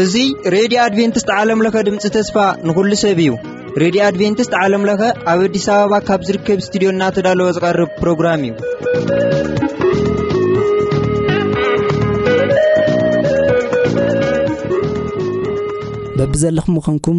እዙ ሬድዮ ኣድቨንትስት ዓለምለኸ ድምፂ ተስፋ ንኹሉ ሰብ እዩ ሬድዮ ኣድቨንትስት ዓለምለኸ ኣብ ኣዲስ ኣበባ ካብ ዝርከብ እስትድዮ እናተዳለወ ዝቐርብ ፕሮግራም እዩ በብዘለኹም ምዃንኩም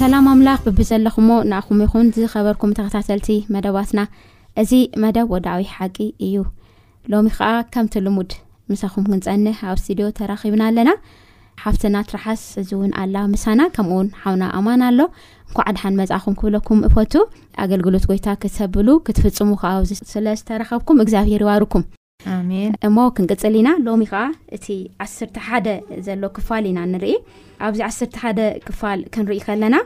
ሰላም ኣምላኽ ብብዘለኹሞ ንኣኹም ይኹን ዝኸበርኩም ተኸታተልቲ መደባትና እዚ መደብ ወድዓዊ ሓቂ እዩ ሎሚ ከዓ ከምቲ ልሙድ ምሳኹም ክንፀንሕ ኣብ ስትድዮ ተራኺብና ኣለና ሓፍትና ትራሓስ እዚ እውን ኣላ ምሳና ከምኡውን ሓውና ኣማን ኣሎ እንኳዕ ድሓን መፃእኹም ክብለኩም እፈቱ ኣገልግሎት ጎይታ ክተብሉ ክትፍፅሙ ከዓዚ ስለ ዝተረኸብኩም እግዚኣብሄር ይባርኩም ኣሜን እሞ ክንቅጽል ኢና ሎሚ ከኣ እቲ ዓስርተ ሓደ ዘሎ ክፋል ኢና ንርኢ ኣብዚ ዓስርተ ሓደ ክፋል ክንርኢ ከለና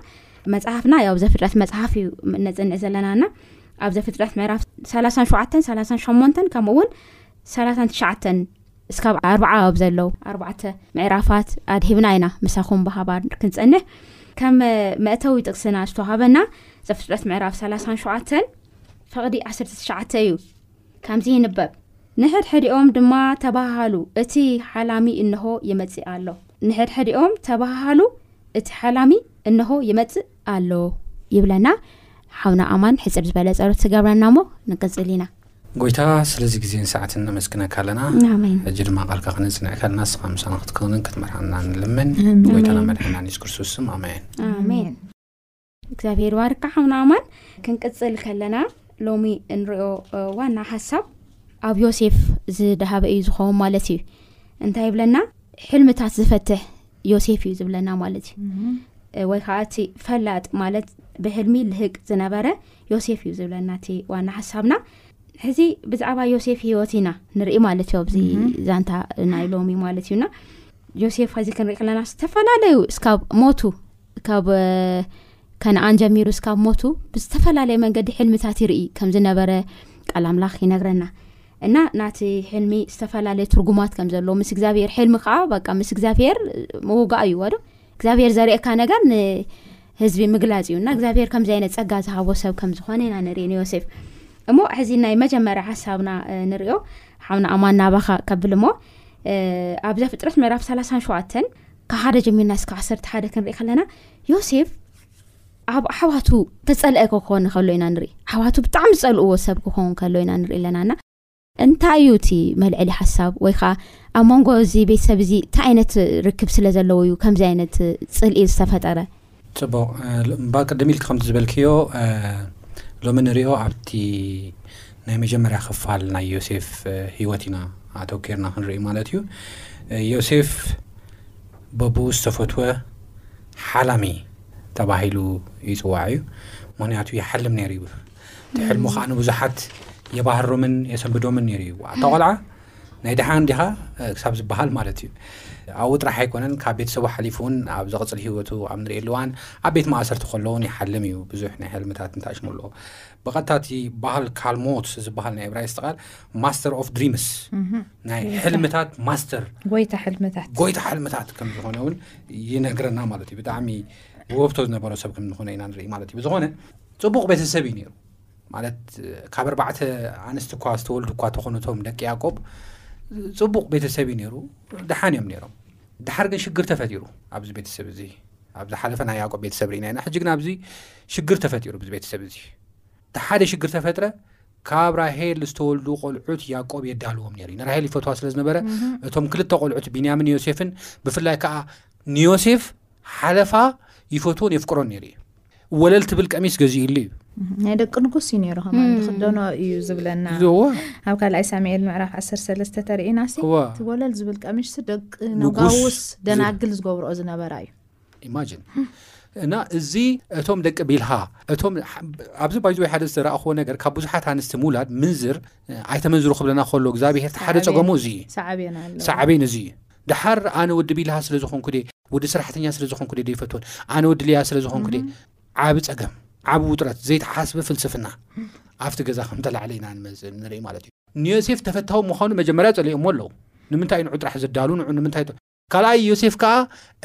መጽሓፍና ያው ዘፍጥረት መጽሓፍ እዩ ነጽንዕ ዘለናና ኣብ ዘፍጥረት ምዕራፍ 37 38 ከምኡ እውን 39 እስካብ ኣርዓ ኣብ ዘለው ኣርባዕተ ምዕራፋት ኣድሂብና ኢና ምሳኹም ብሃባር ክንጸንሕ ከም መእተዊ ጥቅስና ዝተዋሃበና ዘፍጥረት ምዕራፍ 37 ፈቕዲ 19 እዩ ከምዚ ይንበብ፣ ንሕድሕዲኦም ድማ ተበሃሃሉ፣ እቲ ሓላሚ እንሆ ይመጽእ ኣሎ። ንሕድሕዲኦም ተበሃሃሉ፣ እቲ ሓላሚ እንሆ ይመጽእ ኣሎ ይብለና ሓውና ኣማን ሕጽር ዝበለ ጸሎት ትገብረና እሞ ንቅጽል ኢና። ጎይታ ስለዚ ግዜን ሰዓትን ነመስግነካ ኣለና ሕጂ ድማ ቃልካ ክነጽንዕ ከልና ንስኻ ምሳና ክትከውንን ክትመርሓና ንልምን ጎይታና መድሓና የሱስ ክርስቶስ ስም ኣሜን እግዚኣብሔር ባርካ ሓውና ኣማን ክንቅፅል ከለና ሎሚ እንሪኦ ዋና ሓሳብ ኣብ ዮሴፍ ዝደሃበ እዩ ዝኸውን ማለት እዩ እንታይ ይብለና ሕልምታት ዝፈትሕ ዮሴፍ እዩ ዝብለና ማለት እዩ ወይ ከዓ እቲ ፈላጥ ማለት ብሕልሚ ልህቅ ዝነበረ ዮሴፍ እዩ ዝብለና እቲ ዋና ሓሳብና ሕዚ ብዛዕባ ዮሴፍ ሂወት ኢና ንርኢ ማለት እዩ ኣብዚ ዛንታ ናይ ሎሚ ማለት እዩና ዮሴፍ ዚ ክንሪኢ ከለና ዝተፈላለዩ እስካብ ሞቱ ካብ ከነኣን ጀሚሩ እስካብ ሞቱ ብዝተፈላለየ መንገዲ ሕልምታት ይርኢ ከም ዝነበረ ቃል ኣምላኽ ይነግረና እና ናቲ ሕልሚ ዝተፈላለየ ትርጉማት ከም ዘለዎ ምስ እግዚኣብሄር ሕልሚ ከዓ በቃ ምስ እግዚኣብሄር ምውጋእ እዩ ወዶ እግዚኣብሄር ዘርእካ ነገር ንህዝቢ ምግላፅ እዩ እና እግዚኣብሄር ከምዚ ዓይነት ፀጋ ዝሃቦ ሰብ ከም ዝኾነ ኢና ንርኢ ንዮሴፍ እሞ ሕዚ ናይ መጀመርያ ሓሳብና ንሪዮ ሓውና ኣማን ናባኻ ከብል እሞ ኣብዛ ፍጥረት ምዕራፍ ሰላሳን ሸዋተን ካብ ሓደ ጀሚርና እስካ ዓሰርተ ሓደ ክንርኢ ከለና ዮሴፍ ኣብ ኣሕዋቱ ተፀልአ ክኸውን ከሎ ኢና ንርኢ ኣሕዋቱ ብጣዕሚ ዝፀልእዎ ሰብ ክኸውን ከሎ ኢና ንርኢ ኣለናና እንታይ እዩ እቲ መልዕሊ ሓሳብ ወይ ከዓ ኣብ መንጎ እዚ ቤተሰብ እዚ እንታይ ዓይነት ርክብ ስለ ዘለዎ እዩ ከምዚ ዓይነት ፅልኢ ዝተፈጠረ ጽቡቕ እባ ቅድም ኢልኪ ከምቲ ዝበልክዮ ሎሚ ንሪኦ ኣብቲ ናይ መጀመርያ ክፋል ናይ ዮሴፍ ህይወት ኢና ኣተኪርና ክንርኢ ማለት እዩ ዮሴፍ በብኡ ዝተፈትወ ሓላሚ ተባሂሉ ይጽዋዕ እዩ ምክንያቱ ይሓልም ነይሩ እዩ እቲ ሕልሙ ከዓ ንብዙሓት የባህሮምን የሰንብዶምን ነይሩ እዩ ኣታ ቆልዓ ናይ ደሓን ዲኻ ክሳብ ዝበሃል ማለት እዩ ኣብኡ ጥራሕ ኣይኮነን ካብ ቤተሰቡ ሓሊፉ እውን ኣብ ዘቕፅል ሂወቱ ኣብ ንሪእሉ እዋን ኣብ ቤት ማእሰርቲ ከሎ እውን ይሓልም እዩ ብዙሕ ናይ ሕልምታት እንታሽሙ ኣለዎ ብቐጥታ እቲ ባህል ካልሞት ዝበሃል ናይ እብራይስጥ ቃል ማስተር ኦፍ ድሪምስ ናይ ሕልምታት ማስተር ጎይታ ሕልምታት ጎይታ ሕልምታት ከም ዝኾነ እውን ይነግረና ማለት እዩ ብጣዕሚ ውህብቶ ዝነበሮ ሰብ ከም ዝኾነ ኢና ንርኢ ማለት እዩ ብዝኾነ ፅቡቕ ቤተሰብ እዩ ነይሩ ማለት ካብ ኣርባዕተ ኣንስቲ እኳ ዝተወልዱ እኳ ተኾኑቶም ደቂ ያቆብ ፅቡቕ ቤተሰብ እዩ ነይሩ ድሓን እዮም ነይሮም ድሓር ግን ሽግር ተፈጢሩ ኣብዚ ቤተሰብ እዚ ኣብ ዝሓለፈ ናይ ያቆብ ቤተሰብ ርኢና ኢና ሕጂ ግን ኣብዚ ሽግር ተፈጢሩ ብዚ ቤተሰብ እዚ ሓደ ሽግር ተፈጥረ ካብ ራሄል ዝተወልዱ ቆልዑት ያቆብ የዳልዎም ነሩ ዩ ንራሄል ይፈትዋ ስለ ዝነበረ እቶም ክልተ ቆልዑት ቢንያምን ዮሴፍን ብፍላይ ከዓ ንዮሴፍ ሓለፋ ይፈትዎን የፍቅሮን ነይሩ እዩ ወለል ትብል ቀሚስ ገዚኡሉ እዩ ናይ ደቂ ንጉስ እዩ ነይሩ ከማ ዝክደኖ እዩ ዝብለና ኣብ ካልኣይ ሳሙኤል ምዕራፍ ዓሰርተ ሰለስተ ተርእና ሲ እቲ ወለል ዝብል ቀሚሽ ደቂ ነጋውስ ደናግል ዝገብርኦ ዝነበራ እዩ ኢማጂን እና እዚ እቶም ደቂ ቢልሃ እቶም ኣብዚ ባይዘ ሓደ ዝተረእኽዎ ነገር ካብ ብዙሓት ኣንስቲ ምውላድ ምንዝር ኣይተመንዝሩ ክብለና ከሎ እግዚኣብሄርቲ ሓደ ፀገሙ እዚ እዩ ሳዕቤን እዚ እዩ ደሓር ኣነ ወዲ ቢልሃ ስለ ዝኾንኩ ደ ወዲ ስራሕተኛ ስለ ዝኾንኩ ደ ደይፈትወን ኣነ ወዲ ልያ ስለ ዝኾንኩ ደ ዓብ ጸገም ዓብ ውጥረት ዘይተሓስበ ፍልስፍና ኣብቲ ገዛ ከም ተላዕለ ኢና ንመጽእ ንርኢ ማለት እዩ ንዮሴፍ ተፈታዊ ምዃኑ መጀመርያ ጸሊኦሞ ኣለዉ ንምንታይ ንዑ ጥራሕ ዘዳሉ ንዑ ንምንታይ ካልኣይ ዮሴፍ ከዓ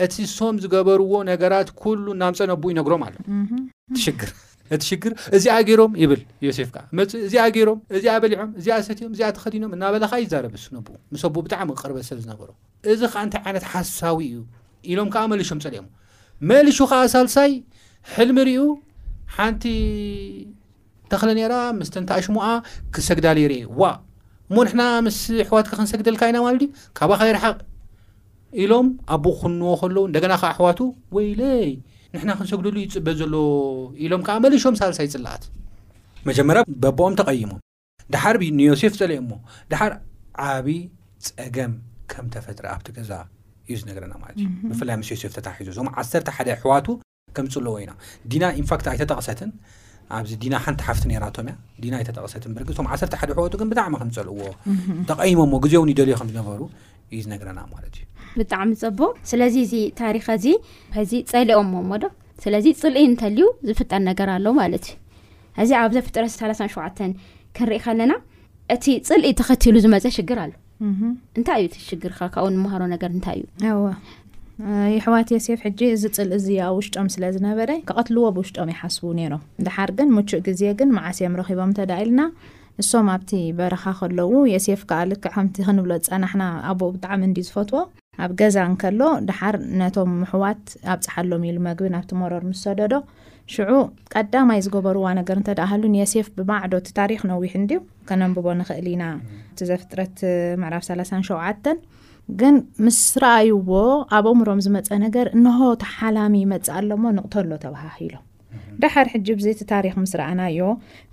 እቲ ሶም ዝገበርዎ ነገራት ኩሉ እናምፀ ነብኡ ይነግሮም ኣሎ ትሽግር ነቲ ሽግር እዚኣ ገይሮም ይብል ዮሴፍ ከኣ መጽእ እዚኣ ገይሮም እዚኣ በሊዖም እዚኣ ሰትዮም እዚኣ ተኸዲኖም እናበለ ከኣ ይዛረብ እሱ ነቡ ምስ ኣቦኡ ብጣዕሚ ቅርበት ሰብ ዝነበሮ እዚ ከኣ እንታይ ዓይነት ሓሳዊ እዩ ኢሎም ከኣ መሊሾም ጸሊኦም መልሹ ከኣ ሳልሳይ ሕልሚ ሪኡ ሓንቲ ተኽሊ ነይራ ምስ ተንታኣሽሙኣ ክሰግዳል ይርኤ ዋ እሞ ንሕና ምስ ኣሕዋትካ ክንሰግደልካ ኢና ማለት ድዩ ካባኻ ይርሓቕ ኢሎም ኣቦኡ ክኹንንዎ ከለዉ እንደገና ከኣ ኣሕዋቱ ወይለይ ንሕና ክንሰግደሉ እዩ ዝጽበ ዘሎ ኢሎም ከኣ መሊሾም ሳልሳይ ጽልኣት መጀመርያ በቦኦም ተቐይሞም ደሓር ብ ንዮሴፍ ጸሊኦሞ ደሓር ዓብዪ ጸገም ከም ተፈጥረ ኣብቲ ገዛ እዩ ዝነገረና ማለት እዩ ብፍላይ ምስ ዮሴፍ ተታሒዙ እዞም ዓሰርተ ሓደ ኣሕዋቱ ከምጽእ ኣለዎ ኢና ዲና ኢንፋክት ኣይተጠቕሰትን ኣብዚ ዲና ሓንቲ ሓፍቲ ነራቶም እያ ዲና ኣይተጠቕሰትን ብርግፅ እቶም ዓሰርተ ሓደ ሕወቱ ግን ብጣዕሚ ከም ዝፀልእዎ ተቐይሞሞ ግዜ እውን ይደልዮ ከም ዝነበሩ እዩ ዝነግረና ማለት እዩ ብጣዕሚ ፅቡቅ ስለዚ እዚ ታሪክ እዚ ሕዚ ፀሊኦም ሞ ዶ ስለዚ ፅልኢ እንተልዩ ዝፍጠር ነገር ኣሎ ማለት እዩ እዚ ኣብ ዘፍጥረት ሰላሳን ሸውዓተን ክንርኢ ከለና እቲ ፅልኢ ተኸቲሉ ዝመፀ ሽግር ኣሎ እንታይ እዩ እቲ ሽግርካ ካብኡ ንመሃሮ ነገር እንታይ እዩ ኣዋ የሕዋት የሴፍ ሕጂ እዚ ፅልኢ እዚ ኣብ ውሽጦም ስለ ዝነበረ ክቐትልዎ ብውሽጦም ይሓስቡ ነይሮም ድሓር ግን ምቹእ ግዜ ግን መዓስ እዮም ረኺቦም እንተዳ ኢልና ንሶም ኣብቲ በረኻ ከለዉ የሴፍ ከዓ ልክዕ ከምቲ ክንብሎ ዝፀናሕና ኣቦ ብጣዕሚ እንዲ ዝፈትዎ ኣብ ገዛ እንከሎ ደሓር ነቶም ምሕዋት ኣብጽሓሎም ኢሉ መግቢ ናብቲ መሮር ምስ ሰደዶ፣ ሽዑ ቀዳማይ ዝገበርዋ ነገር እንተ ደኣ ሃሉ ንየሴፍ ብማዕዶ እቲ ታሪኽ ነዊሕ እንድዩ ከነንብቦ ንኽእል ኢና እቲ ዘፍጥረት ምዕራፍ ሰላሳን ሸውዓተን ግን ምስ ረኣይዎ ኣብ ኣእምሮም ዝመጸ ነገር እንሆ እቲ ሓላሚ ይመጽእ ኣሎሞ ንቕተሎ ተባሃሂሎም። ደሓር ሕጂ ብዚ እቲ ታሪኽ ምስ ረኣናዮ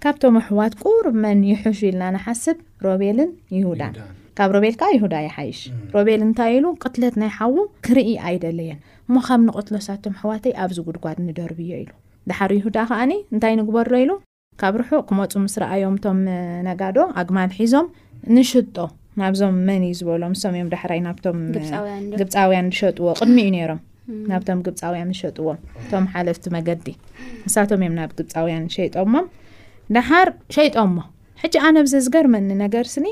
ካብቶም ኣሕዋት ቁሩብ መን ይሕሹ ኢልና ንሓስብ ሮቤልን ይሁዳን ካብ ሮቤል ከኣ ይሁዳ ይሓይሽ ሮቤል እንታይ ኢሉ ቅትለት ናይ ሓዉ ክርኢ ኣይደለየን እሞ ካብ ንቕትሎስ ኣቶም ኣሕዋተይ ኣብዚ ጉድጓድ ንደርብዮ ኢሉ ደሓር ይሁዳ ከኣኒ እንታይ ንግበሮ ኢሉ ካብ ርሑቕ ክመጹ ምስ ረኣዮም እቶም ነጋዶ ኣግማል ሒዞም ንሽጦ ናብዞም መን እዩ ዝበሎም እሶም እዮም ዳሕራይ ናብቶም ግብፃውያን ዝሸጥዎ ቅድሚ እዩ ነይሮም ናብቶም ግብፃውያን ዝሸጥዎም እቶም ሓለፍቲ መገዲ ንሳቶም እዮም ናብ ግብፃውያን ሸይጦሞም ደሓር ሸይጦሞ ሕጂ ኣነ ብዚ ዝገርመኒ ነገር ስኒ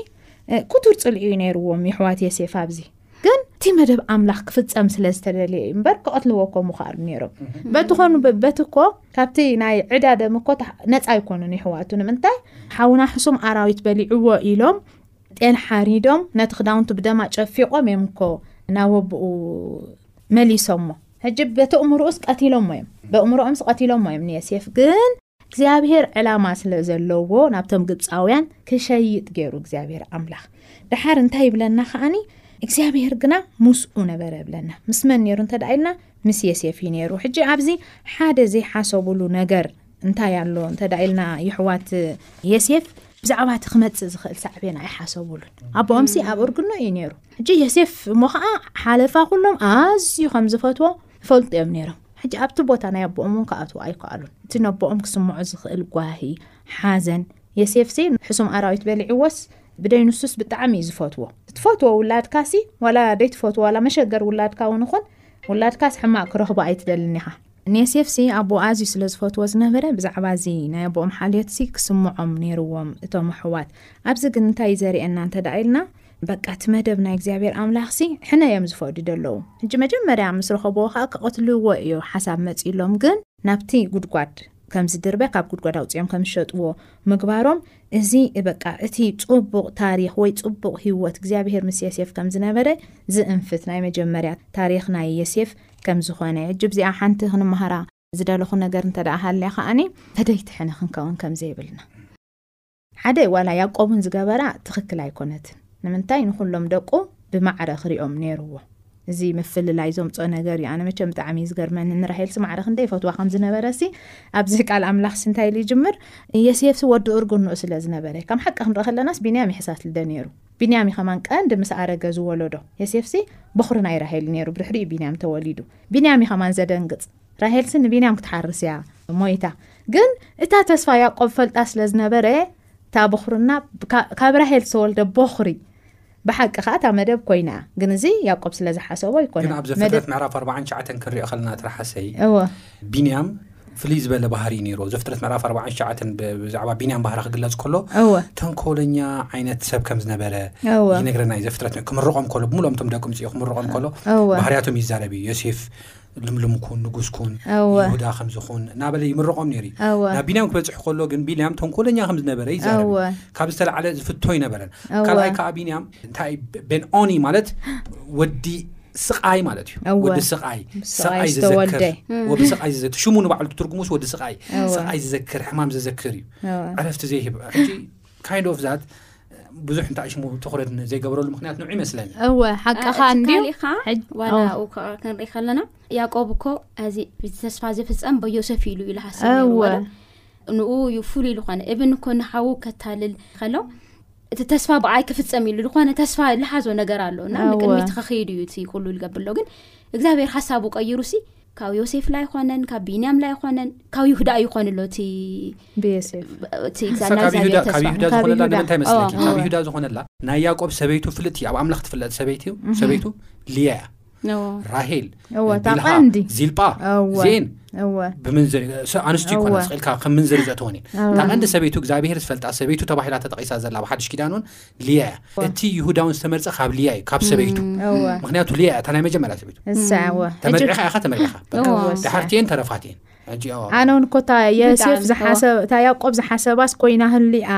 ክቱር ፅልዒ እዩ ነይርዎም የሕዋት የሴፍ ኣብዚ ግን እቲ መደብ ኣምላኽ ክፍፀም ስለ ዝተደልየ እዩ እምበር ክቐትልዎ እኮ ምኽኣሉ ነይሮም በቲ ኮኑ በቲ እኮ ካብቲ ናይ ዕዳ ደም እኮ ነፃ ኣይኮኑን ይሕዋቱ ንምንታይ ሓውና ሕሱም ኣራዊት በሊዕዎ ኢሎም ጤል ሓሪዶም ነቲ ክዳውንቱ ብደማ ጨፊቖም እዮም እኮ ናብ ወብኡ መሊሶሞ ሕጂ በቲ እምርኡስ ቀቲሎሞ እዮም በእምርኦምስ ቀቲሎሞ እዮም ንየሴፍ ግን እግዚኣብሄር ዕላማ ስለ ዘለዎ ናብቶም ግብፃውያን ክሸይጥ ገይሩ እግዚኣብሄር ኣምላኽ ደሓር እንታይ ይብለና ከዓኒ እግዚኣብሄር ግና ምስኡ ነበረ ይብለና ምስ መን ነይሩ እንተ ኢልና ምስ የሴፍ እዩ ነይሩ ሕጂ ኣብዚ ሓደ ዘይሓሰቡሉ ነገር እንታይ ኣሎ እንተ ኢልና ይሕዋት የሴፍ ብዛዕባ እቲ ክመፅእ ዝኽእል ሳዕቤን ኣይሓሰቡሉን ኣቦኦምሲ ኣብ እርግኖ እዩ ነይሩ ሕጂ የሴፍ እሞ ከዓ ሓለፋ ኩሎም ኣዝዩ ከም ዝፈትዎ ይፈልጡ እዮም ነይሮም። ሕጂ ኣብቲ ቦታ ናይ ኣቦኦም እውን ክኣትዉ ኣይከኣሉን። እቲ ነቦኦም ክስምዖ ዝኽእል ጓሂ፣ ሓዘን፣ የሴፍሲ ሕሱም ኣራዊት በሊዕዎስ ብደይ ንሱስ ብጣዕሚ እዩ ዝፈትዎ። ትፈትዎ ውላድካሲ ዋላ ደይትፈትዎ ዋላ መሸገር ውላድካ እውን ይኹን ውላድካስ ሕማቕ ክረኽቦ ኣይትደልን ኢኻ። ንየሴፍሲ ኣቦኡ ኣዝዩ ስለ ዝፈትዎ ዝነበረ ብዛዕባ እዚ ናይ ኣቦኦም ሓልዮትሲ ክስምዖም ነይርዎም እቶም ኣሕዋት። ኣብዚ ግን እንታይ እዩ ዘርእየና እንተድኣ ኢልና በቃ እቲ መደብ ናይ እግዚኣብሔር ኣምላኽሲ ሕነ እዮም ዝፈዱ ደለዉ ሕጂ መጀመርያ ምስ ረኸብዎ ከዓ ክቐትልዎ እዩ ሓሳብ መፂሎም ግን ናብቲ ጉድጓድ ከም ዝድርበ ካብ ጉድጓድ ኣውፅኦም ከም ዝሸጥዎ ምግባሮም እዚ በቃ እቲ ፅቡቕ ታሪኽ ወይ ፅቡቕ ህይወት እግዚኣብሔር ምስ የሴፍ ከም ዝነበረ ዝእንፍት ናይ መጀመርያ ታሪኽ ናይ የሴፍ ከም ዝኾነ ሕጂ ብዚኣ ሓንቲ ክንመሃራ ዝደለኹ ነገር እንተ ደኣ ሃልያ ከዓኒ ፈደይቲ ሕነ ክንከውን ከም ዘይብልና ሓደ ዋላ ያቆቡን ዝገበራ ትክክል ኣይኮነትን ንምንታይ ንኩሎም ደቁ ብማዕረ ክሪኦም ነይርዎ እዚ ምፍልላይ ዘምጾ ነገር እዩ ኣነ መቸም ብጣዕሚ እዩ ዝገርመኒ ንራሄልሲ ማዕረ ክንደይ ይፈትዋ ከም ዝነበረሲ ኣብዚ ቃል ኣምላኽሲ እንታይ ኢሉ ይጅምር የሴፍሲ ወዲ እርግንኡ ስለ ዝነበረ ከም ሓቂ ክንርኢ ከለናስ ቢንያም ይሕሳት ልደ ነይሩ ቢንያም እዩ ከማን ቀንዲ ምስ ኣረገ ዝወለዶ የሴፍሲ በኹሪ ናይ ራሄል ነይሩ ብድሕሪኡ ቢንያም ተወሊዱ ቢንያም እዩ ከማን ዘደንግጽ ራሄልሲ ንቢንያም ክትሓርስ እያ ሞይታ ግን እታ ተስፋ ያቆብ ፈልጣ ስለ ዝነበረ እታ ቦኽርና ካብ ራሄል ዝተወልደ ቦኽሪ ብሓቂ ከዓ እታ መደብ ኮይና እያ ግን እዚ ያቆብ ስለ ዝሓሰቦ ኣይኮነ ግን ኣብ ዘፍጥረት ምዕራፍ ኣርባዓን ሸዓተን ክንሪኦ ከለና ትረሓሰይ እወ ቢንያም ፍልይ ዝበለ ባህሪ እዩ ነይርዎ ዘፍጥረት ምዕራፍ ኣርባዓን ሸዓተን ብዛዕባ ቢንያም ባህሪ ክግለፅ ከሎ እወ ተንኮለኛ ዓይነት ሰብ ከም ዝነበረ እወ ይነግረና እዩ ዘፍጥረት ክምርቆም ከሎ ብምሉኦም እቶም ደቂ ምፅኡ ክምርቆም ከሎ እወ ባህርያቶም ይዛረብ እዩ ዮሴፍ ልምልም ኩን ንጉስ ኩን ይሁዳ ከም ዝኹን እናበለ ይምረቖም ነይሩ እዩ ናብ ቢንያም ክበፅሕ ከሎ ግን ቢንያም ተንኮለኛ ከም ዝነበረ ይዛረብ ካብ ዝተላዕለ ዝፍቶ ይነበረን ካልኣይ ከዓ ቢንያም እንታይ ቤንኦኒ ማለት ወዲ ስቃይ ማለት እዩ ወዲ ስቃይ ስቃይ ዝዘክር ወብስቃይ ዝዘክር ሽሙ ንባዕሉ ትርጉሙስ ወዲ ስቃይ ስቃይ ዝዘክር ሕማም ዝዘክር እዩ ዕረፍቲ ዘይህብ ሕጂ ካይንድ ኦፍ ዛት ብዙሕ እንታይ ሽሙ ትኩረት ዘይገብረሉ ምክንያት ንዑ ይመስለኒ እወ ሓቅኻ እንዲካ ዋላኡ ከዓ ክንርኢ ከለና ያቆብ እኮ እዚ ተስፋ ዝፍፀም በዮሰፍ ኢሉ ኢሉ ሃሰወ ንኡ እዩ ፍሉይ ዝኾነ እብን እኮ ንሓዉ ከታልል ከሎ እቲ ተስፋ ብዓይ ክፍፀም ኢሉ ዝኾነ ተስፋ ልሓዞ ነገር ኣሎ እና ንቅድሚቲ ክኸይዱ እዩ እቲ ኩሉ ዝገብርሎ ግን እግዚኣብሔር ሓሳቡ ቀይሩ ሲ ካብ ዮሴፍ ላይ ኮነን ካብ ቢንያም ላይ ኮነን ካብ ይሁዳ እዩ ኮን ኣሎ እቲ ዝኮነላንምንታይመስካብ ይሁዳ ዝኮነላ ናይ ያቆብ ሰበይቱ ፍልጥቲ ኣብ ኣምላኽ ትፍለጥ ሰበይቲ ሰበይቱ ልያ እያ ራሄል ዚልጳ ዜን ኣንስት ይኮነ ስልካ ከም ምንዘሪ ዘእተወን እየ ታቀንዲ ሰበይቱ እግዚኣብሄር ዝፈልጣ ሰበይቱ ተባሂላ ተጠቂሳ ዘላ ብሓድሽ ኪዳን እውን ሊያ እያ እወ እቲ ይሁዳውን ዝተመርጸ ካብ ሊያ እዩ ካብ ሰበይቱ እም፣ እወ እም። ምክንያቱ ሊያ እያ እታ ናይ መጀመርያ ሰበይቱ እሰ እወ ሕጂ ተመርዒኻ ኢኻ ተመርዒኻ በቃ እወ እወ እሰ ድሓር እቲኤን ተረፋት እየን ሕጂ ኦ ኣነ እውን እኮ እታ ዮሴፍ ብጣዕሚ እወ ዝሓሰብ እታ ያዕቆብ ዝሓሰባስ ኮይና ህሊኣ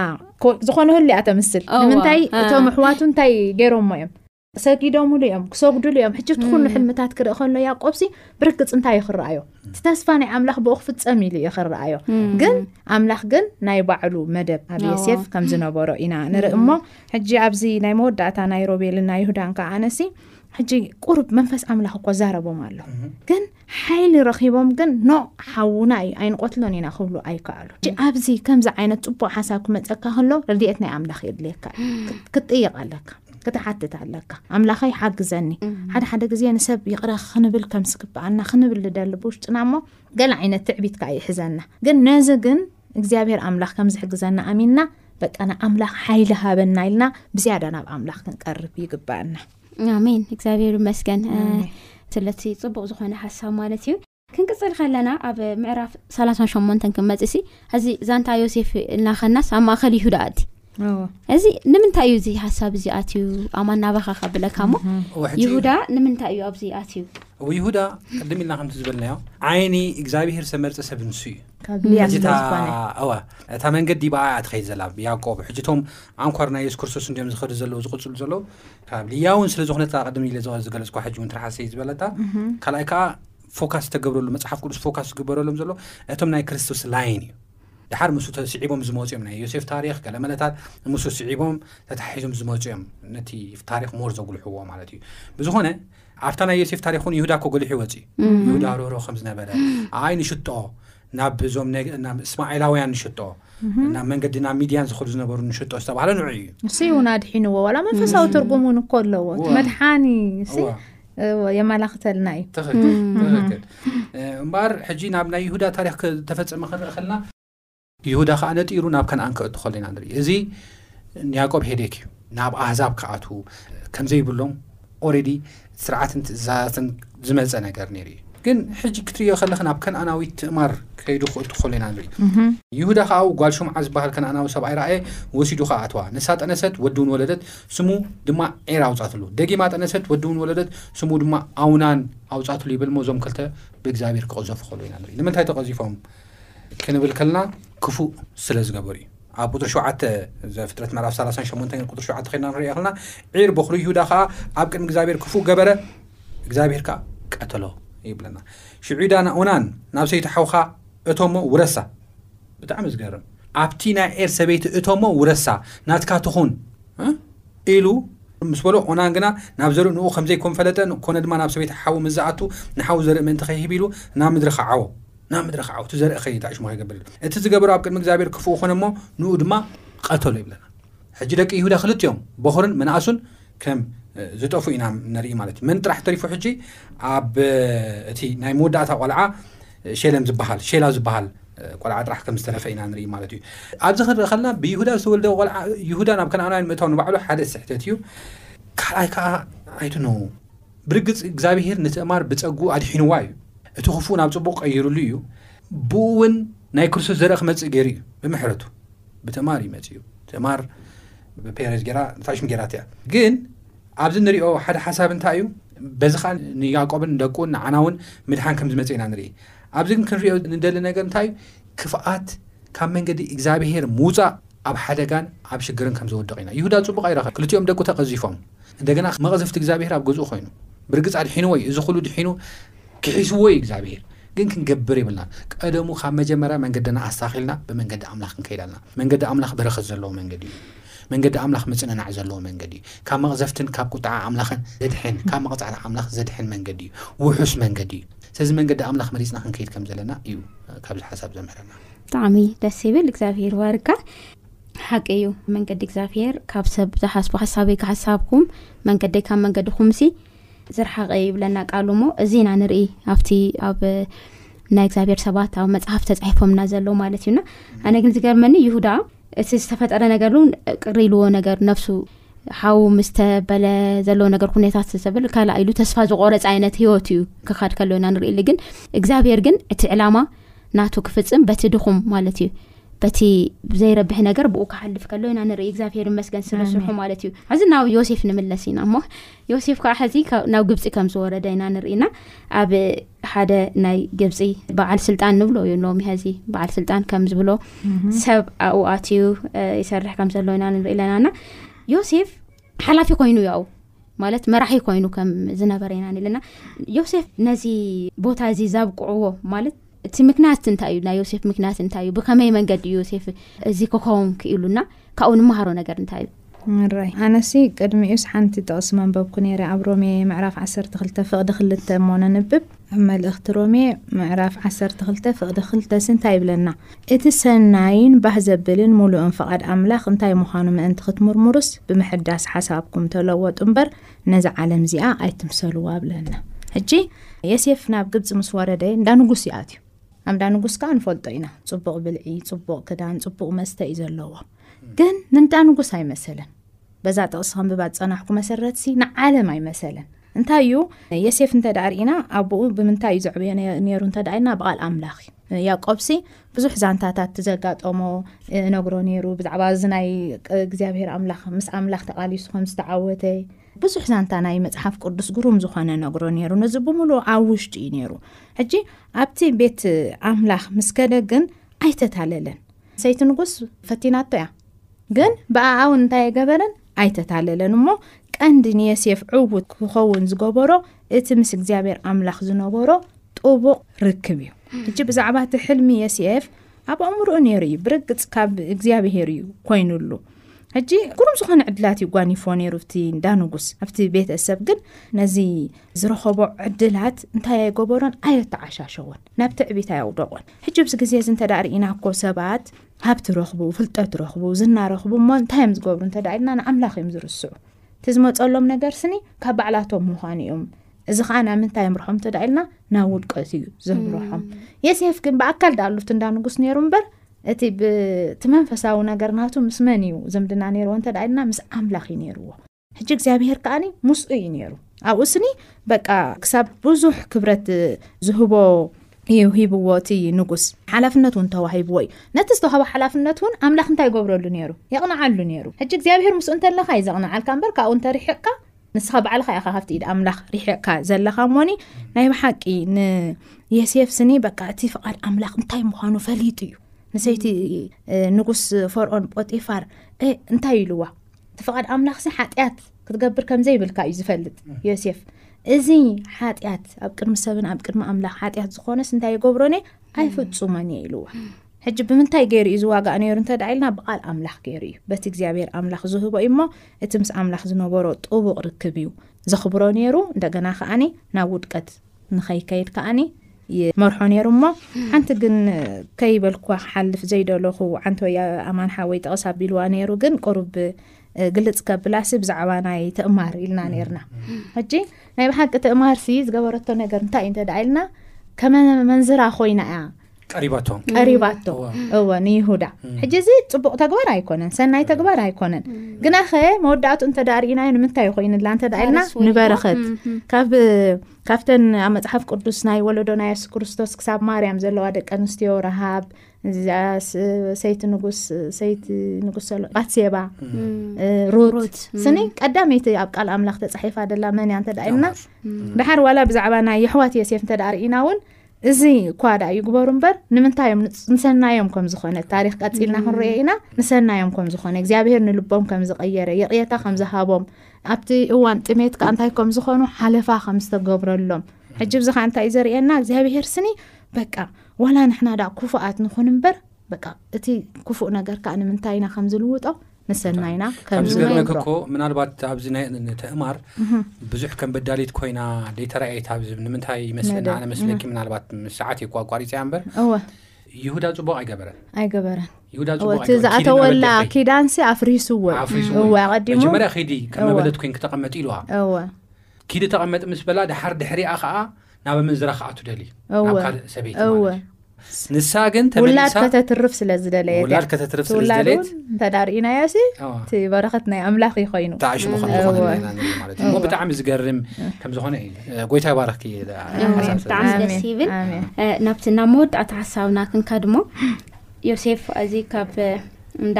ኮ- ዝኾነ ህሊኣ ተምስል እወ ንምንታይ እ እቶም ኣሕዋቱ እንታይ ገይሮሞ እዮም ሰጊዶምሉ እዮም ክሰግዱሉ እዮም ሕጂ እቲ ኩሉ ሕልምታት ክርኢ ከሎ ያቆብሲ ብርግፅ እንታይ እዩ ክረኣዮ እቲ ተስፋ ናይ ኣምላኽ ብኡ ክፍፀም ኢሉ እዩ ክረኣዮ ግን ኣምላኽ ግን ናይ ባዕሉ መደብ ኣብ የሴፍ ከም ዝነበሮ ኢና ንርኢ እሞ ሕጂ ኣብዚ ናይ መወዳእታ ናይ ሮቤልን ናይ ይሁዳን ከዓ ኣነሲ ሕጂ ቁርብ መንፈስ ኣምላኽ እኮ ዛረቦም ኣሎ ግን ሓይሊ ረኺቦም ግን ኖእ ሓውና እዩ ኣይንቆትሎን ኢና ክብሉ ኣይከኣሉ ኣብዚ ከምዚ ዓይነት ፅቡቅ ሓሳብ ክመፀካ ከሎ ረድኤት ናይ ኣምላኽ የድልየካ ክትጥይቅ ኣለካ ክትሓትት ኣለካ ኣምላኸይ ሓግዘኒ ሓደ ሓደ ግዜ ንሰብ ይቕረ ክንብል ከም ዝግብኣና ክንብል ንደሊ ብውሽጥና እሞ ገለ ዓይነት ትዕቢት ከዓ ይሕዘና ግን ነዚ ግን እግዚኣብሔር ኣምላኽ ከም ዝሕግዘና ኣሚንና በቃ ንኣምላኽ ሓይሊ ሃበና ኢልና ብዝያዳ ናብ ኣምላኽ ክንቀርብ ይግብኣና ኣሜን እግዚኣብሔር ይመስገን ስለቲ ፅቡቅ ዝኮነ ሓሳብ ማለት እዩ ክንቅፅል ከለና ኣብ ምዕራፍ 38 ክንመፅ ሲ እዚ ዛንታ ዮሴፍ እናኸናስ ኣብ ማእኸል ይሁዳ ኣቲ እዚ ንምንታይ እዩ እዚ ሓሳብ እዚ ኣትዩ ኣማን ናባኻ ከብለካ ሞ ይሁዳ ንምንታይ እዩ ኣብዚ ኣትዩ እው ይሁዳ ቅድም ኢልና ከምቲ ዝበልናዮ ዓይኒ እግዚኣብሄር ዝተመርፀ ሰብ ንሱ እዩ እዋ እታ መንገዲ ብኣ እያ ትኸይድ ዘላ ያቆብ ሕጂቶም ኣንኳር ናይ የሱስ ክርስቶስ እንዲኦም ዝኸዱ ዘለዉ ዝቕፅሉ ዘለዉ ካብ ልያ እውን ስለ ዝኾነት ቅድም ኢለ ዝገለፅኳ ሕጂ እውን ትርሓሰይ ዝበለታ ካልኣይ ከዓ ፎካስ ዝተገብረሉ መፅሓፍ ቅዱስ ፎካስ ዝግበረሎም ዘሎ እቶም ናይ ክርስቶስ ላይን እዩ ድሓር ምስ ተስዒቦም ዝመፁ እዮም ናይ ዮሴፍ ታሪክ ገለመለታት ምስ ስዒቦም ተታሒዞም ዝመፁ እዮም ነቲ ታሪክ ሞር ዘጉልሕዎ ማለት እዩ ብዝኾነ ኣብታ ናይ ዮሴፍ ታሪክ ን ይሁዳ ኮ ጎሊሑ ይወፅ ይሁዳ ሮሮ ከም ዝነበረ ኣይ ንሽጦ ናብ እዞም ነገ ናብ እስማኤላውያን ንሽጦ ናብ መንገዲ ናብ ሚድያን ዝኸዱ ዝነበሩ ንሽጦ ዝተባህለ ንዑ እዩ ንሱ እውን ኣድሒንዎ ዋላ መንፈሳዊ ትርጉም እውን እኮ ኣለዎ እቲ እዋ። መድሓኒ ሲ እዋ፣ እዎ፣ የመላኽተልና እዩ ትኽክል ትኽክል እ፣ እምበኣር ሕጂ ናብ ናይ ይሁዳ ታሪክ ከ- ተፈጸመ ክንርኢ ከለና ይሁዳ ከዓ ነጢሩ ናብ ከነኣን ክእቱ ከሎ ኢና ንርኢ እዚ ንያዕቆብ ሄዴክ እዩ ናብ ኣህዛብ ክኣትዉ ከምዘይብሎም ኦሬዲ ስርዓትን ትእዛዛትን ዝመፀ ነገር ነይሩ እዩ ግን ሕጂ ክትርእዮ ከለኽ ናብ ከነኣናዊት ትእማር ከይዱ ክእቱ ከሎ ኢና ንርኢ ይሁዳ ከዓ ጓል ሹምዓ ዝበሃል ከነኣናዊ ሰብኣይ ረኣየ ወሲዱ ከዓ ኣተዋ ንሳ ጠነሰት ወዲ እውን ወለደት ስሙ ድማ ዔር ኣውፃትሉ ደጊማ ጠነሰት ወዲ እውን ወለደት ስሙ ድማ ኣውናን ኣውፃትሉ ይብል እሞ እዞም ክልተ ብእግዚኣብሔር ክቐዘፉ ከሎ ኢና ንርኢ ንምንታይ ተቐዚፎም ክንብል ከልና ክፉእ ስለ ዝገበሩ እዩ ኣብ ቍጽሪ ሸውዓተ ዘፍጥረት ምዕራፍ ሰላሳን ሸሞንተን ቍጽሪ ሸውዓተ ዄንና ክንርእያ ከለና ዒር በዅሪ ይሁዳ ኸኣ ኣብ ቅድሚ እግዚኣብሄር ክፉእ ገበረ፣ እግዚኣብሄር ከኣ ቀተሎ ይብለና። ሽዑ ይሁዳ ንኦናን ናብ ሰይቲ ሓውካ እቶሞ ውረሳ። ብጣዕሚ ዝገርም! ኣብቲ ናይ ዒር ሰበይቲ እቶሞ ውረሳ፣ ናትካ ትኹን ኢሉ ምስ በሎ፣ ኦናን ግና ናብ ዘርኢ ንኡ ከም ዘይኰን ፈለጠ፣ ኰነ ድማ ናብ ሰበይቲ ሓዉ ምስ ዝኣቱ ንሓዉ ዘርኢ ምእንቲ ኸይህብ ኢሉ ናብ ምድሪ ኸዓዎ። ናብ ምድረ ክዓው እቲ ዘርኢ ከይጣዕ ሽሙ ኣይገብር እቲ ዝገበሮ ኣብ ቅድሚ እግዚኣብሔር ክፉኡ ኮነ እሞ ንኡ ድማ ቀተሎ ይብለና ሕጂ ደቂ ይሁዳ ክልቲኦም ቦኽርን መናእሱን ከም ዝጠፍኡ ኢና ንርኢ ማለት እዩ መን ጥራሕ ተሪፉ ሕጂ ኣብ እቲ ናይ መወዳእታ ቆልዓ ሸለም ዝበሃል ሸላ ዝበሃል ቆልዓ ጥራሕ ከም ዝተረፈ ኢና ንርኢ ማለት እዩ ኣብዚ ክንርኢ ከለና ብይሁዳ ዝተወልደ ቆልዓ ይሁዳ ናብ ከነኣናውያን ምእታው ንባዕሉ ሓደ ስሕተት እዩ ካልኣይ ከዓ ኣይትነዉ ብርግጽ እግዚኣብሄር ንትእማር ብጸግኡ ኣድሒንዋ እዩ፣ እቲ ክፉእ ናብ ጽቡቕ ቀይርሉ እዩ፣ ብእኡ እውን ናይ ክርስቶስ ዘርኢ ክመጽእ ገይሩ እዩ፣ ብምሕረቱ ብትእማር እዩ መጺኡ፣ ትእማር ብፔሬዝ ገይራ ንፋሽም ገይራቶ እያ። ግን ኣብዚ ንሪኦ ሓደ ሓሳብ እንታይ እዩ፣ በዚ ከዓ ንያዕቆብን ደቁን ንዓና እውን ምድሓን ከም ዝመጽእ ኢና ንርኢ። ኣብዚ ግን ክንሪኦ ንደሊ ነገር እንታይ እዩ፣ ክፍኣት ካብ መንገዲ እግዚኣብሄር ምውጻእ ኣብ ሓደጋን ኣብ ሽግርን ከም ዘወድቕ ኢና። ይሁዳ ጽቡቕ ኣይረኸ፣ ክልቲኦም ደቁ ተቐዚፎም። እንደገና መቕዘፍቲ እግዚኣብሄር ኣብ ገዝኡ ኮይኑ ብርግጽ ኣድሒንዎ እዩ እዚ ኩሉ ድሒኑ ክሒስዎ እዩ እግዚኣብሄር ግን ክንገብር የብልናን ቀደሙ ካብ መጀመርያ መንገድና ኣስታኺልና ብመንገዲ ኣምላኽ ክንከይድ ኣለና መንገዲ ኣምላኽ በረኸት ዘለዎ መንገዲ እዩ መንገዲ ኣምላኽ ምጽንናዕ ዘለዎ መንገዲ እዩ ካብ መቕዘፍትን ካብ ቁጥዓ ኣምላኽን ዘድሕን ካብ መቕጻዕቲ ኣምላኽ ዘድሕን መንገዲ እዩ ውሑስ መንገዲ እዩ ስለዚ መንገዲ ኣምላኽ መሪጽና ክንከይድ ከም ዘለና እዩ ካብዚ ሓሳብ ዘምህረና ብጣዕሚ ደስ ይብል እግዚኣብሄር ይባርካ ሓቂ እዩ መንገዲ እግዚኣብሄር ካብ ሰብ ዝሓስቡ ሓሳበይ ክሓሳብኩም መንገደይ ካብ መንገድኹም ሲ ዝርሓቐ ይብለና ቃሉ እሞ እዚ ኢና ንርኢ ኣብቲ ኣብ ናይ እግዚኣብሔር ሰባት ኣብ መፅሓፍ ተፃሒፎምና ዘሎ ማለት እዩና ኣነ ግን ዝገርመኒ ይሁዳ እቲ ዝተፈጠረ ነገር እውን ቅሪ ኢልዎ ነገር ነፍሱ ሓው ምስ ተበለ ዘለዎ ነገር ኩነታት ዝብል ካልኣ ኢሉ ተስፋ ዝቆረፅ ዓይነት ሂወት እዩ ክካድ ከሎና ንርኢሉ ግን እግዚኣብሔር ግን እቲ ዕላማ ናቱ ክፍፅም በቲ ድኹም ማለት እዩ በቲ ዘይረብሒ ነገር ብኡ ክሓልፍ ከሎ ኢና ንርኢ እግዚኣብሄር መስገን ስለስርሑ ማለት እዩ ሕዚ ናብ ዮሴፍ ንምለስ ኢና እሞ ዮሴፍ ከዓ ሕዚ ናብ ግብፂ ከም ዝወረደ ኢና ንርኢና ኣብ ሓደ ናይ ግብፂ በዓል ስልጣን ንብሎ እዩ ሎሚ ሕዚ በዓል ስልጣን ከም ዝብሎ ሰብ ኣኡ ኣትዩ ይሰርሕ ከም ዘሎ ኢና ንርኢ ኣለና ና ዮሴፍ ሓላፊ ኮይኑ ያው ማለት መራሒ ኮይኑ ከም ዝነበረ ኢና ንለና ዮሴፍ ነዚ ቦታ እዚ ዛብቅዕዎ ማለት እቲ ምክንያት እንታይ እዩ ናይ ዮሴፍ ምክንያት እንታይ እዩ ብከመይ መንገዲ እዩ ዮሴፍ እዚ ክኸውን ክኢሉና ካብኡ ንመሃሮ ነገር እንታይ እዩ ራይ ኣነሲ ቅድሚኡስ ሓንቲ ጥቕሲ መንበብኩ ነይረ ኣብ ሮሜ ምዕራፍ 12 ፍቕዲ ክልተ እሞ ነንብብ ኣብ መልእኽቲ ሮሜ ምዕራፍ 12 ፍቕዲ ክልተሲ እንታይ ይብለና እቲ ሰናይን ባህ ዘብልን ሙሉእን ፍቓድ ኣምላኽ እንታይ ምዃኑ ምእንቲ ክትምርምሩስ ብምሕዳስ ሓሳብኩም ተለወጡ እምበር ነዛ ዓለም እዚኣ ኣይትምሰልዋ ብለና ሕጂ የሴፍ ናብ ግብፂ ምስ ወረደ እንዳ ንጉስ ይኣትዩ ኣምዳ ንጉስ ከዓ ንፈልጦ ኢና ፅቡቅ ብልዒ ፅቡቅ ክዳን ፅቡቅ መስተ እዩ ዘለዎ ግን ንንዳ ንጉስ ኣይመሰለን በዛ ጥቕሲ ከንብባ ዝፀናሕኩ መሰረት ሲ ንዓለም ኣይመሰለን እንታይ እዩ የሴፍ እንተ ዳኣ ርኢና ኣቦኡ ብምንታይ እዩ ዘዕብዮ ነይሩ እንተ ዳኣ ኢልና ብቓል ኣምላኽ እዩ ያዕቆብ ሲ ብዙሕ ዛንታታት ዘጋጠሞ እነግሮ ነይሩ ብዛዕባ እዚ ናይ እግዚኣብሄር ኣምላኽ ምስ ኣምላኽ ተቓሊሱ ከም ዝተዓወተ ብዙሕ ዛንታ ናይ መጽሓፍ ቅዱስ ግሩም ዝኾነ ነግሮ ነይሩ ነዚ ብምሉኡ ኣብ ውሽጡ እዩ ነይሩ ሕጂ ኣብቲ ቤት ኣምላኽ ምስ ከደ ግን ኣይተታለለን ሰይቲ ንጉስ ፈቲናቶ እያ ግን ብኣኣውን እንታይ የገበረን ኣይተታለለን እሞ ቀንዲ ንየሴፍ ዕውት ክኸውን ዝገበሮ እቲ ምስ እግዚኣብሔር ኣምላኽ ዝነበሮ ጥቡቕ ርክብ እዩ። ሕጂ ብዛዕባ እቲ ሕልሚ የስኤፍ ኣብ ኣእምሮኡ ነይሩ እዩ። ብርግጽ ካብ እግዚኣብሔር እዩ ኮይኑሉ። ሕጂ ግሩም ዝኾነ ዕድላት እዩ ጓኒፎ ነይሩ ኣብቲ እንዳ ንጉስ ኣብቲ ቤተሰብ ግን ነዚ ዝረኸቦ ዕድላት እንታይ ኣይገበሮን ኣየተዓሻሸዎን ናብ ትዕቢት ኣየውደቖን ሕጂ ኣብዚ ግዜ እዚ እንተ ርኢና እኮ ሰባት ሃብቲ ረኽቡ ፍልጠት ረኽቡ ዝናረኽቡ እሞ እንታይ እዮም ዝገብሩ እንተ ኢልና ንኣምላኽ እዮም ዝርስዑ እቲ ዝመፀሎም ነገር ስኒ ካብ ባዕላቶም ምዃኑ እዮም እዚ ከዓ ናብ ምንታይ የምርሖም እንተ ኢልና ናብ ውድቀት እዩ ዘምርሖም የሴፍ ግን ብኣካል ዳኣሉት እንዳ ንጉስ ነይሩ እምበር እቲ ብቲ መንፈሳዊ ነገር ናቱ ምስ መን እዩ ዝምድና ነይርዎ እንተ ኢልና ምስ ኣምላኽ እዩ ነይርዎ ሕጂ እግዚኣብሄር ከዓኒ ምስኡ እዩ ነይሩ ኣብኡ ስኒ በቃ ክሳብ ብዙሕ ክብረት ዝህቦ እዩ ሂብዎ እቲ ንጉስ ሓላፍነት እውን ተዋሂብዎ እዩ ነቲ ዝተዋህቦ ሓላፍነት እውን ኣምላኽ እንታይ ይገብረሉ ነይሩ የቕንዓሉ ነይሩ ሕጂ እግዚኣብሄር ምስኡ እንተለኻ እዩ ዘቕንዓልካ እምበር ካብኡ እንተሪሕቕካ ንስኻ ባዕልኻ ኢኻ ካብቲ ኢድ ኣምላኽ ሪሕቕካ ዘለኻ እሞኒ ናይ ብሓቂ ንየሴፍ ስኒ በቃ እቲ ፍቓድ ኣምላኽ እንታይ ምዃኑ ፈሊጡ እዩ ንሰይቲ ንጉስ ፈርኦን ጶጢፋር እንታይ ኢልዋ እቲ ፍቓድ ኣምላኽ ሲ ሓጢኣት ክትገብር ከም ዘይብልካ እዩ ዝፈልጥ ዮሴፍ እዚ ሓጢኣት ኣብ ቅድሚ ሰብን ኣብ ቅድሚ ኣምላኽ ሓጢኣት ዝኾነስ እንታይ ይገብሮን እየ ኣይፍጹሞን እየ ኢልዎ ሕጂ ብምንታይ ገይሩ እዩ ዝዋጋእ ነይሩ እንተ ደኣ ኢልና ብቓል ኣምላኽ ገይሩ እዩ በቲ እግዚኣብሔር ኣምላኽ ዝህቦ እዩ እሞ እቲ ምስ ኣምላኽ ዝነበሮ ጥቡቕ ርክብ እዩ ዘኽብሮ ነይሩ እንደገና ከዓኒ ናብ ውድቀት ንኸይከይድ ከዓኒ ይመርሖ ነይሩ እሞ ሓንቲ ግን ከይበልኳ ክሓልፍ ዘይደለኹ ዓንቶ ኣማን ሓወይ ጠቕስ ኣቢልዋ ነይሩ ግን ቁሩብ ግልፅ ከብላሲ ብዛዕባ ናይ ትእማር ኢልና ነርና ሕጂ ናይ ብሓቂ ትእማር ሲ ዝገበረቶ ነገር እንታይ እዩ እንተ ደ ኢልና ከመመንዝራ ኮይና እያ ቀሪባቶ ቀሪባቶ እወ ንይሁዳ ሕጂ እዚ ፅቡቅ ተግባር ኣይኮነን ሰናይ ተግባር ኣይኮነን ግና ኸ መወዳእቱ እንተ ርእናዮ ንምንታይ ኮይንላ እንተ ኢልና ንበረኸት ካብተን ኣብ መፅሓፍ ቅዱስ ናይ ወለዶ ናይ የሱስ ክርስቶስ ክሳብ ማርያም ዘለዋ ደቂ ኣንስትዮ ረሃብ እዚኣስ ሰይቲ ንጉስ ሰይቲ ንጉስ ሰሎ ባትሴባ ሩት ስኒ ቀዳመይቲ ኣብ ቃል ኣምላኽ ተፃሒፋ ደላ መን እያ እንተ ኢልና ድሓር ዋላ ብዛዕባ ናይ የሕዋት ዮሴፍ እንተ ርኢና እውን እዚ እኳ ዳኣ ይግበሩ እምበር ንምንታይ እዮም ንሰናዮም ከም ዝኾነ ታሪክ ቀፂልና ክንሪኦ ኢና ንሰናዮም ከም ዝኾነ እግዚኣብሄር ንልቦም ከም ዝቐየረ ይቕየታ ከም ዝሃቦም ኣብቲ እዋን ጥሜት ከዓ እንታይ ከም ዝኾኑ ሓለፋ ከም ዝተገብረሎም ሕጂ ብዚ ከዓ እንታይ እዩ ዘርእየና እግዚኣብሄር ስኒ በቃ ዋላ ንሕና ድኣ ኩፉኣት ንኹን እምበር በቃ እቲ ኩፉእ ነገር ከዓ ንምንታይ ኢና ከም ዝልውጦ ንሰናይና ከም ከምዚ ገርመክ ንነብሮ እኮ ምናልባት ኣብዚ ናይ ንተእማር ብዙሕ ከም በዳሊት ኮይና ዘይተረኣየት ኣብዚ ንምንታይ ይመስለና መደብ፣ ኣነ መስለኪ ምናልባት ምስ ሰዓት እየ እኮ ኣቋሪፀያ እምበር እወ ይሁዳ ፅቡቅ ኣይገበረን ኣይገበረን ይሁዳ እወ ፅቡቅ እቲ ኣይገበረን። ኪድን ዝኣተወላ ኣበደኺ። ኪዳንሲ ኣፍሪስዎ እዩ። ኣፍሪስዎ እዩ። እወ ኣቐዲሙ መጀመርያ ኺዲ ከም እወ። መበለት ኮይን ክተቐመጥ ኢልዋ እወ ኪዲ ተቐመጢ ምስ በላ ድሓር ድሕሪኣ ከኣ ናብ ኣመንዝራ ክኣቱ ደልዩ ናብ እወ ካልእ ሰበይቲ ማለት እወ እዩ ስ- ንሳ ግን ውላድ ተመሊሳ ከተትርፍ ስለ ዝደለየት ውላድ እያ ከተትርፍ እቲ ስለ ውላድ ዝደለየት እውን እንተ ደኣ ርኢናዮ ሲ ኣዎ፣ እቲ በረኸት ናይ ኣምላኽ እዩ ኮይኑ እንታይ ሽሙ ከም ዝኾነ እወ ርኢና ንርኢ ማለት እዩ እሞ እወ ብጣዕሚ ዝገርም ከም ዝኾነ እዩ እ፣ ጎይታ ይባረኽኪ እ፣ እወ ሓሳብ ኣሜን ስለ ብጣዕሚ ዝሃብኪ ደስ ኣሜን ይብል ኣሜን እ፣ ናብቲ ናብ መወዳእታ ሓሳብና ክንከድሞ ዮሴፍ እዚ ካብ እንዳ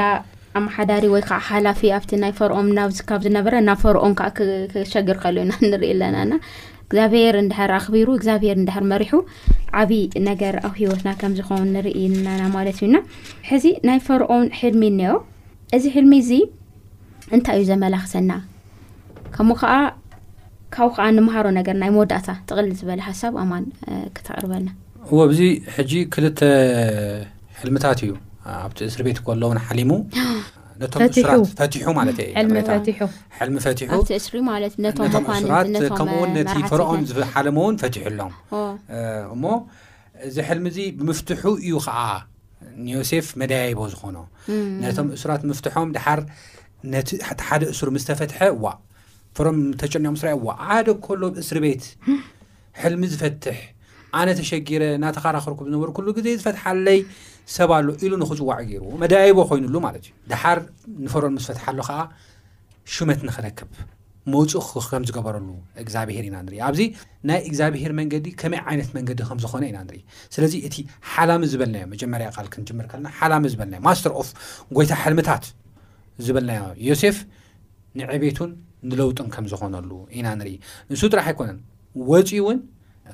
ኣመሓዳሪ ወይ ከዓ ሓላፊ ኣብቲ ናይ ፈርኦም ናብ ካብ ዝነበረ ናብ ፈርኦም ከዓ ክሸግር ከሎ ኢና ንርኢ ኣለና እና እግዚኣብሔር እንድሕር ኣኽቢሩ እግዚኣብሔር እንድሕር መሪሑ ዓብዪ ነገር ኣብ ሂወትና ከም ዝኸውን ንርኢ እናና ማለት እዩና ሕዚ ናይ ፈርኦን ሕልሚ እነዮ እዚ ሕልሚ እዚ እንታይ እዩ ዘመላኽተና ከምኡ ከዓ ካብኡ ከዓ ንምሃሮ ነገር ናይ መወዳእታ ጥቕል ዝበለ ሓሳብ ኣማን ክተቕርበልና እወ እዚ ሕጂ ክልተ ሕልምታት እዩ ኣብቲ እስር ቤት ከሎ እውን ሓሊሙ ነቶም እሱራት ፈትሑ ማለት ሕልሚ ፈትሑ እሱራት ከምኡ ውን ነቲ ፈርኦን ዝሓለሞ እውን ፈትሑ ኣሎም እሞ እዚ ሕልሚ እዚ ብምፍትሑ እዩ ከዓ ንዮሴፍ መዳያይቦ ዝኾኖ ነቶም እሱራት ምፍትሖም ድሓር ነቲ ሓደ እሱር ምስ ተፈትሐ ዋ ፈሮም ተጨኒኦም ስራዮ ዋ ዓደ ከሎ እስሪ ቤት ሕልሚ ዝፈትሕ፣ ኣነ ተሸጊረ እናተኻራኸርኩ ብዝነበርኩሉ ግዜ ዝፈትሓለይ ሰብ ኣሎ ኢሉ ንክፅዋዕ ገይርዎ መዳይቦ ኮይኑሉ ማለት እዩ ድሓር ንፈሮን ምስ ፈትሓሉ ከዓ ሹመት ንክረክብ መውፅእ ከም ዝገበረሉ እግዚኣብሄር ኢና ንርኢ ኣብዚ ናይ እግዚኣብሄር መንገዲ ከመይ ዓይነት መንገዲ ከም ዝኾነ ኢና ንርኢ ስለዚ እቲ ሓላሚ ዝበልናዮ መጀመርያ ቃል ክንጅምር ከለና ሓላሚ ዝበልናዮ ማስተር ኦፍ ጎይታ ሕልምታት ዝበልናዮ ዮሴፍ ንዕቤቱን ንለውጥን ከም ዝኾነሉ ኢና ንርኢ። ንሱ ጥራሕ ኣይኮነን ወጺኡ እውን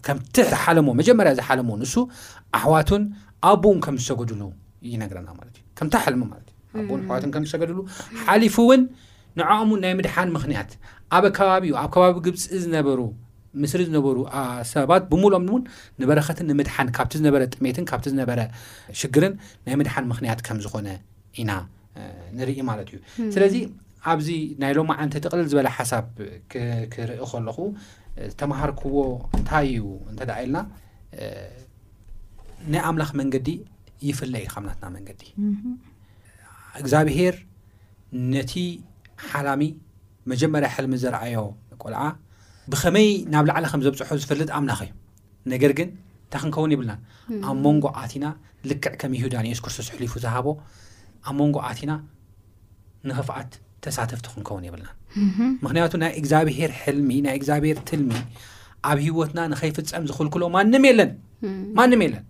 ከምቲ ዝሓለሞ መጀመርያ ዝሓለሞ ንሱ ኣሕዋቱን ኣቡን ከም ዝሰገድሉ ይነግረና ማለት እዩ። ከምታ ሕልሚ ማለት እዩ። ኣቡን ኣሕዋቱን ከም ዝሰገድሉ ሓሊፉ እውን ንዕኦም እውን ናይ ምድሓን ምክንያት ኣብ ከባቢኡ ኣብ ከባቢ ግብፂ ዝነበሩ ምስሪ ዝነበሩ ሰባት ብምሉኦም እውን ንበረኸትን ንምድሓን ካብቲ ዝነበረ ጥሜትን ካብቲ ዝነበረ ሽግርን ናይ ምድሓን ምክንያት ከም ዝኾነ ኢና ንርኢ ማለት እዩ ስለዚ ኣብዚ ናይ ሎ መዓንቲ ጥቕልል ዝበለ ሓሳብ ክርኢ ከለኹ ዝተምሃርክዎ እንታይ እዩ እንተ ደኣ ኢልና ናይ ኣምላኽ መንገዲ ይፍለ እዩ ካብ ናትና መንገዲ እግዚኣብሄር ነቲ ሓላሚ መጀመርያ ሕልሚ ዘረኣዮ ቆልዓ ብኸመይ ናብ ላዕሊ ከም ዘብፅሖ ዝፈልጥ ኣምላኽ እዩ ነገር ግን እንታይ ክንከውን የብልናን ኣብ መንጎ ኣቲና ልክዕ ከም ይሁዳ ንየሱስ ክርስቶስ ሕሊፉ ዝሃቦ ኣብ መንጎ ኣቲና ንክፍኣት ተሳተፍቲ ክንከውን የብልናን ምክንያቱ ናይ እግዚኣብሄር ሕልሚ ናይ እግዚኣብሄር ትልሚ ኣብ ሂወትና ንከይፍፀም ዝክልክሎ ማንም የለን ማንም የለን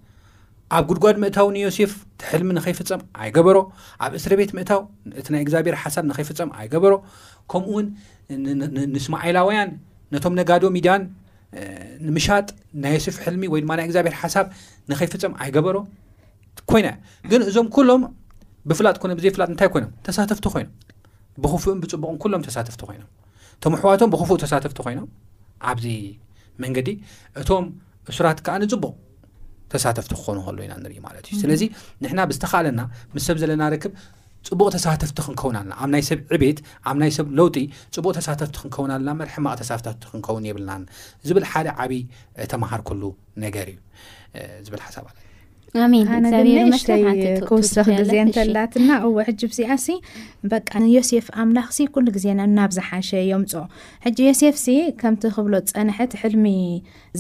ኣብ ጉድጓድ ምእታው ንዮሴፍ ትሕልሚ ንከይፍፀም ኣይገበሮ ኣብ እስሪ ቤት ምእታው እቲ ናይ እግዚኣብሄር ሓሳብ ንከይፍፀም ኣይገበሮ ከምኡውን ንስማኤላውያን ነቶም ነጋዶ ሚዳን ንምሻጥ ናይ የሱፍ ሕልሚ ወይ ድማ ናይ እግዚኣብሔር ሓሳብ ንኸይፍፀም ኣይገበሮ ኮይና ግን እዞም ኩሎም ብፍላጥ ኮነ ብዘይፍላጥ እንታይ ኮይኖም ተሳተፍቲ ኮይኖም ብክፉእን ብፅቡቕን ኩሎም ተሳተፍቲ ኮይኖም እቶም ኣሕዋቶም ብክፉእ ተሳተፍቲ ኮይኖም ኣብዚ መንገዲ እቶም እሱራት ከዓ ንፅቡቕ ተሳተፍቲ ክኾኑ ከሎ ኢና ንርኢ ማለት እዩ ስለዚ ንሕና ብዝተካለና ምስ ሰብ ዘለና ርክብ ጽቡቕ ተሳተፍቲ ክንከውን ኣልና ኣብ ናይ ሰብ ዕቤት ኣብ ናይ ሰብ ለውጢ ጽቡቕ ተሳተፍቲ ክንከውን ኣልና እምበር ሕማቕ ተሳፍታፍቲ ክንከውን የብልናን ዝብል ሓደ ዓቢ እተማሃርኩሉ ነገር እዩ ዝብል ሓሳብ ኣለኒ ኣሜን ኣነ ግን እግዚኣብሔር ይመስገን ንእሽተይ ሓንቲ ት- ክውስኽ ትውስኽ ግዜ ያለሽ? እንተላትና እወ ሕጂ ብዚኣሲ በቃ ንዮሴፍ ኣምላኽሲ ኩሉ ግዜ ናብ ናብ ዝሓሸ የምጾ ሕጂ ዮሴፍሲ ከምቲ ክብሎ ዝጸንሐት ሕልሚ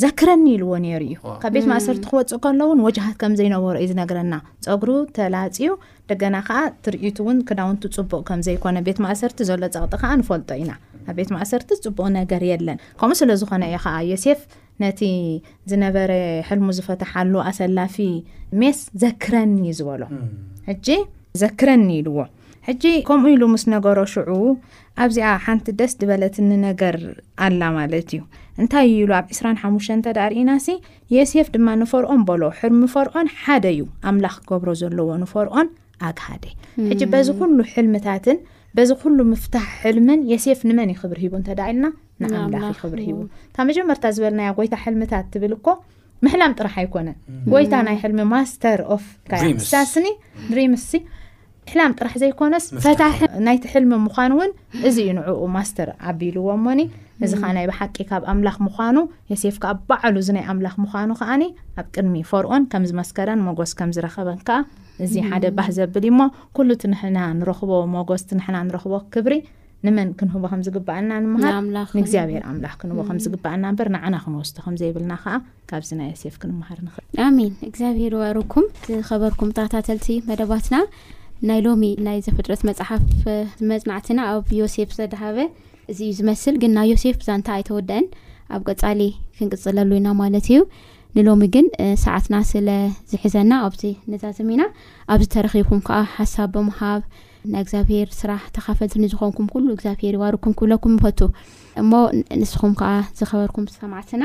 ዘክረኒ ኢልዎ ነይሩ እዩ ካብ ቤት ማእሰርቲ ክወፅእ ከለውን ወጅሃት ከም ዘይነበሮ እዩ ዝነግረና ፀጉሩ ተላፅዩ ደገና ከኣ ትርኢቱ ውን ክዳውንቱ ጽቡቅ ከም ዘይኮነ ቤት ማእሰርቲ ዘሎ ጸቅጢ ከኣ ንፈልጦ ኢና ኣብ ቤት ማእሰርትስ ጽቡቅ ነገር የለን ከምኡ ስለ ዝኮነ ኢዩ ከኣ ዮሴፍ ነቲ ዝነበረ ሕልሙ ዝፈተሓሉ ኣሰላፊ ሜስ ዘክረኒ ዝበሎ ሕጂ ዘክረኒ ኢልዎ ሕጂ ከምኡ ኢሉ ምስ ነገሮ ሽዑ ኣብዚኣ ሓንቲ ደስ ድበለትኒ ነገር ኣላ ማለት እዩ እንታይ ኢሉ ኣብ 25 እንተ ርእናሲ ዬሴፍ ድማ ንፈርኦን በሎ ሕርሚ ፈርኦን ሓደ እዩ ኣምላኽ ክገብሮ ዘለዎ ንፈርኦን ኣግሃደ ሕጂ በዚ ኩሉ ሕልምታትን በዚ ኩሉ ምፍታሕ ሕልምን ዬሴፍ ንመን ይኽብር ሂቡ እንተ ኢልና ንኣምላኽ ይኽብር ሂቡ እታ መጀመርታ ዝበልናያ ጎይታ ሕልምታት ትብል እኮ ምሕላም ጥራሕ ኣይኮነን ጎይታ ናይ ሕልሚ ማስተር ኦፍ ካያ ሳስኒ ድሪምሲ ሕላም ጥራሕ ዘይኮነስ ፈታሒ ናይቲ ሕልሚ ምዃኑ እውን እዚ እዩ ንዕኡ ማስተር ኣቢልዎ እሞኒ እዚ ከዓ ናይ ብሓቂ ካብ ኣምላኽ ምዃኑ ዮሴፍ ከዓ ባዕሉ እዚ ናይ ኣምላኽ ምዃኑ ከዓኒ ኣብ ቅድሚ ፈርኦን ከም ዝመስከረን መጎስ ከም ዝረኸበን ከዓ እዚ ሓደ ባህ ዘብል እሞ ኩሉ እቲ ንሕና ንረኽቦ መጎስ እቲ ንሕና ንረኽቦ ክብሪ ንመን ክንህቦ ከም ዝግባኣና ንምሃር ንእግዚኣብሔር ኣምላኽ ክንህቦ ከም ዝግባኣና እምበር ንዓና ክንወስዶ ከም ዘይብልና ከዓ ካብዚ ናይ ዮሴፍ ክንመሃር ንኽእል ኣሜን እግዚኣብሄር ይባርኩም ዝኸበርኩም ተኸታተልቲ መደባትና ናይ ሎሚ ናይ ዘፍጥረት መፅሓፍ መፅናዕትና ኣብ ዮሴፍ ዘድሃበ እዚ እዩ ዝመስል ግን ናይ ዮሴፍ ዛንታ ኣይተወደአን ኣብ ቀፃሊ ክንቅፅለሉ ኢና ማለት እዩ ንሎሚ ግን እ፣ ሰዓትና ስለ ዝሕዘና ኣብዚ ንዛዝም ኢና ኣብዚ ተረኺብኩም ከዓ ሓሳብ ብምሃብ ናይ እግዚኣብሄር ስራሕ ተኻፈልቲ ንዝኾንኩም ኩሉ እግዚኣብሄር ይባርኩም ክብለኩም ይፈቱ እሞ ንስኹም ከዓ ዝኸበርኩም ሰማዕትና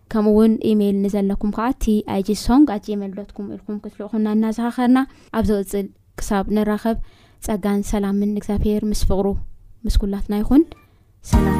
ከምኡ ውን ኢሜይል ንዘለኩም ከኣ TIG Song at gmail dot com ኢልኩም ክትልእኹና እናዘኻኸርና ኣብ ዝቕጽል ክሳብ ንራኸብ ጸጋን ሰላምን እግዚኣብሄር ምስ ፍቕሩ ምስ ኩላትና ይኹን ሰላም